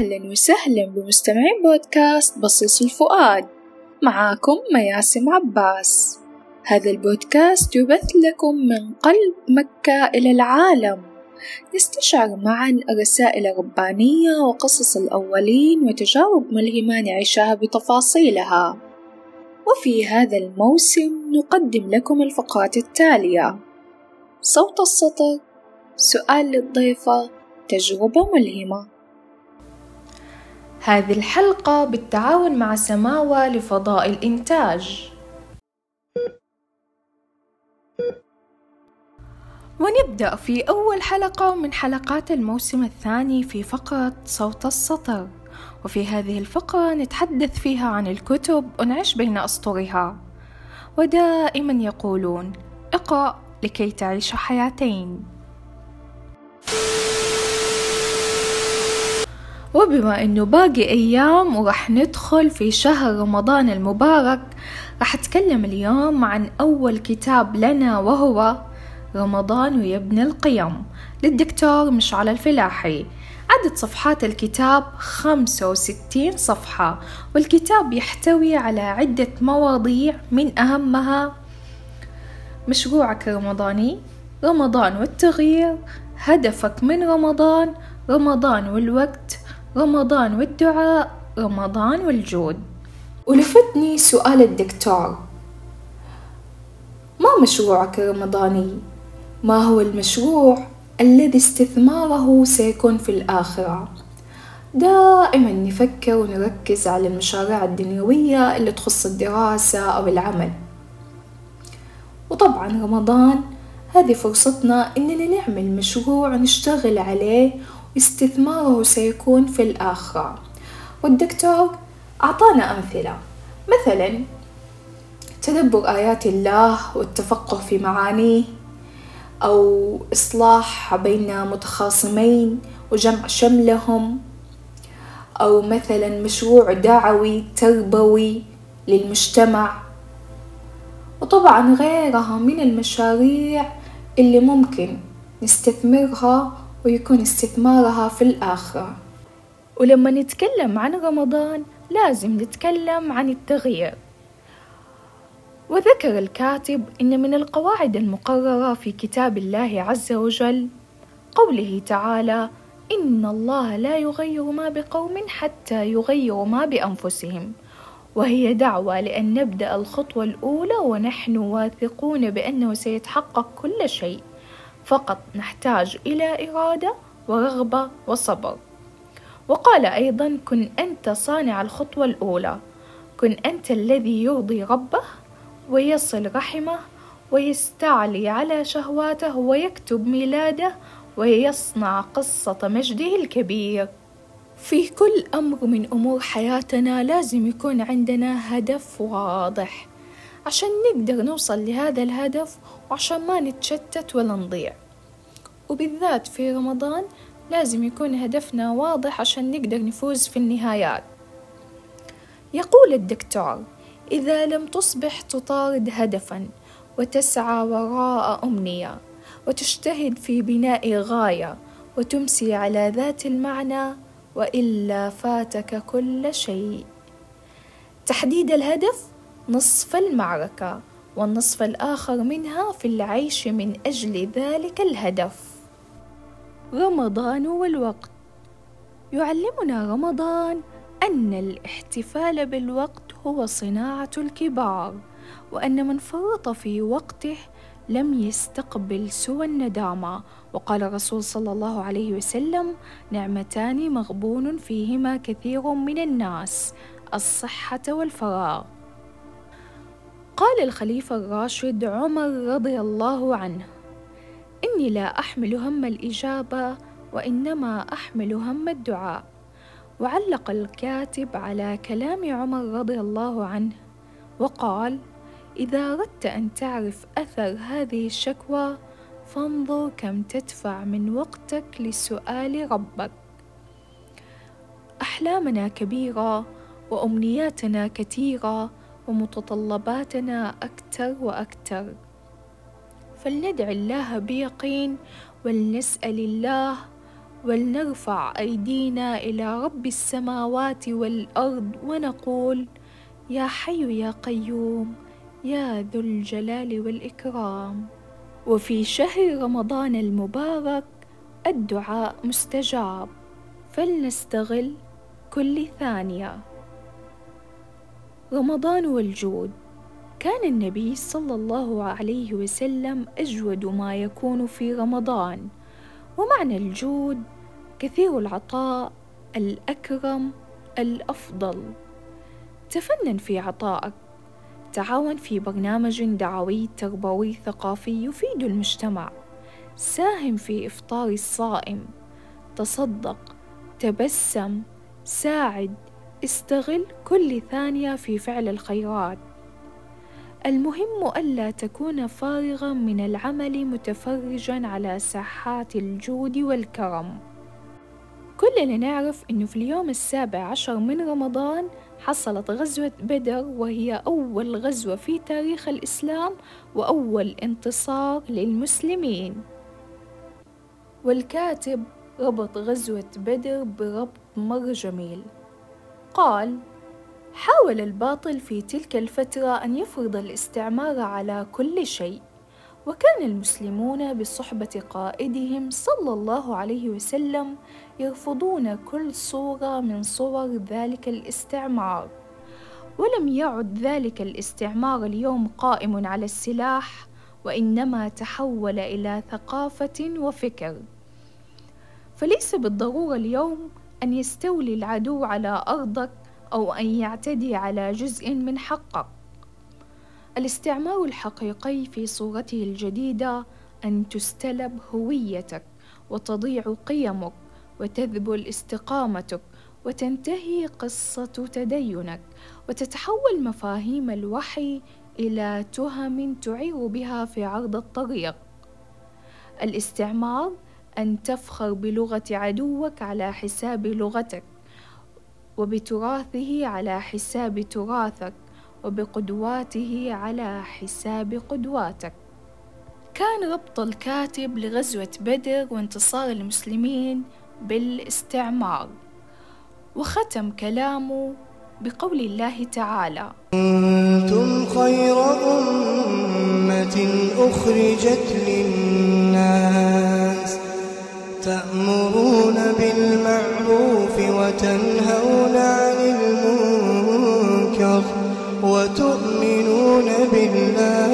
أهلا وسهلا بمستمعين بودكاست بصيص الفؤاد. معاكم مياسم عباس. هذا البودكاست يبث لكم من قلب مكة إلى العالم. نستشعر معا الرسائل الربانية وقصص الأولين وتجارب ملهمة نعيشها بتفاصيلها. وفي هذا الموسم نقدم لكم الفقرات التالية. صوت السطر سؤال للضيفة تجربة ملهمة. هذه الحلقة بالتعاون مع سماوة لفضاء الإنتاج. ونبدأ في أول حلقة من حلقات الموسم الثاني في فقرة صوت السطر. وفي هذه الفقرة نتحدث فيها عن الكتب ونعيش بين أسطرها ودائما يقولون اقرأ لكي تعيش حياتين. وبما إنه باقي أيام وراح ندخل في شهر رمضان المبارك راح أتكلم اليوم عن أول كتاب لنا وهو رمضان ويبني القيم. للدكتور مشعل الفلاحي. عدد صفحات الكتاب 65 صفحة والكتاب يحتوي على عدة مواضيع من أهمها مشروعك الرمضاني رمضان والتغيير هدفك من رمضان رمضان والوقت رمضان والدعاء رمضان والجود ولفتني سؤال الدكتور ما مشروعك الرمضاني؟ ما هو المشروع الذي استثماره سيكون في الآخرة؟ دائما نفكر ونركز على المشاريع الدنيوية اللي تخص الدراسة أو العمل وطبعا رمضان هذه فرصتنا إننا نعمل مشروع نشتغل عليه واستثماره سيكون في الآخرة. والدكتور أعطانا أمثلة. مثلا تدبر آيات الله والتفقه في معانيه أو إصلاح بين متخاصمين وجمع شملهم أو مثلا مشروع دعوي تربوي للمجتمع. وطبعا غيرها من المشاريع اللي ممكن نستثمرها ويكون استثمارها في الآخرة. ولما نتكلم عن رمضان لازم نتكلم عن التغيير. وذكر الكاتب إن من القواعد المقررة في كتاب الله عز وجل قوله تعالى إن الله لا يغير ما بقوم حتى يغيروا ما بأنفسهم وهي دعوة لأن نبدأ الخطوة الأولى ونحن واثقون بأنه سيتحقق كل شيء. فقط نحتاج إلى إرادة ورغبة وصبر. وقال أيضا كن أنت صانع الخطوة الأولى. كن أنت الذي يرضي ربه ويصل رحمه ويستعلي على شهواته ويكتب ميلاده ويصنع قصة مجده الكبير. في كل أمر من أمور حياتنا لازم يكون عندنا هدف واضح. عشان نقدر نوصل لهذا الهدف وعشان ما نتشتت ولا نضيع. وبالذات في رمضان لازم يكون هدفنا واضح عشان نقدر نفوز في النهايات. يقول الدكتور إذا لم تصبح تطارد هدفا وتسعى وراء أمنية وتجتهد في بناء غاية وتمسي على ذات المعنى وإلا فاتك كل شيء. تحديد الهدف نصف المعركة والنصف الآخر منها في العيش من أجل ذلك الهدف. رمضان والوقت. يعلمنا رمضان أن الاحتفال بالوقت هو صناعة الكبار وأن من فرط في وقته لم يستقبل سوى الندامة. وقال الرسول صلى الله عليه وسلم نعمتان مغبون فيهما كثير من الناس الصحة والفراغ. قال الخليفة الراشد عمر رضي الله عنه إني لا أحمل هم الإجابة وإنما أحمل هم الدعاء. وعلق الكاتب على كلام عمر رضي الله عنه وقال إذا أردت أن تعرف أثر هذه الشكوى فانظر كم تدفع من وقتك لسؤال ربك. أحلامنا كبيرة وأمنياتنا كثيرة ومتطلباتنا أكثر وأكثر. فلندع الله بيقين ولنسأل الله ولنرفع أيدينا إلى رب السماوات والأرض ونقول يا حي يا قيوم يا ذو الجلال والإكرام. وفي شهر رمضان المبارك الدعاء مستجاب. فلنستغل كل ثانية. رمضان والجود. كان النبي صلى الله عليه وسلم أجود ما يكون في رمضان. ومعنى الجود كثير العطاء الأكرم الأفضل. تفنن في عطائك. تعاون في برنامج دعوي تربوي ثقافي يفيد المجتمع. ساهم في إفطار الصائم. تصدق تبسم ساعد استغل كل ثانية في فعل الخيرات. المهم ألا تكون فارغا من العمل متفرجا على ساحات الجود والكرم. كلنا نعرف أنه في اليوم السابع عشر من رمضان حصلت غزوة بدر وهي أول غزوة في تاريخ الإسلام وأول انتصار للمسلمين. والكاتب ربط غزوة بدر بربط مرة جميل قال حاول الباطل في تلك الفترة أن يفرض الاستعمار على كل شيء وكان المسلمون بصحبة قائدهم صلى الله عليه وسلم يرفضون كل صورة من صور ذلك الاستعمار. ولم يعد ذلك الاستعمار اليوم قائم على السلاح وإنما تحول إلى ثقافة وفكر. فليس بالضرورة اليوم أن يستولي العدو على أرضك أو أن يعتدي على جزء من حقك الاستعمار الحقيقي في صورته الجديدة أن تستلب هويتك وتضيع قيمك وتذبل استقامتك وتنتهي قصة تدينك وتتحول مفاهيم الوحي إلى تهم تعير بها في عرض الطريق. الاستعمار أن تفخر بلغة عدوك على حساب لغتك وبتراثه على حساب تراثك وبقدواته على حساب قدواتك. كان ربط الكاتب لغزوة بدر وانتصار المسلمين بالاستعمار وختم كلامه بقول الله تعالى كنتم خير أمة أخرجت للناس تأمرون بالمعروف وتنهون عن المنكر وتؤمنون بالله.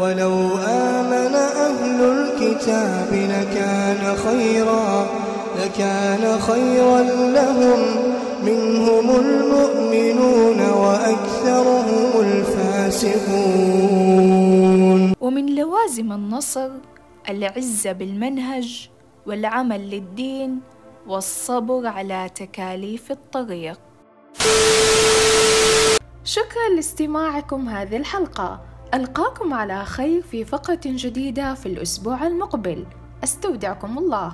ولو آمن أهل الكتاب لكان خيرا لكان خيرا لهم. منهم المؤمنون وأكثرهم الفاسقون. ومن لوازم النصر العزة بالمنهج والعمل للدين والصبر على تكاليف الطريق. شكرا لاستماعكم هذه الحلقة. ألقاكم على خير في فقرة جديدة في الأسبوع المقبل. أستودعكم الله.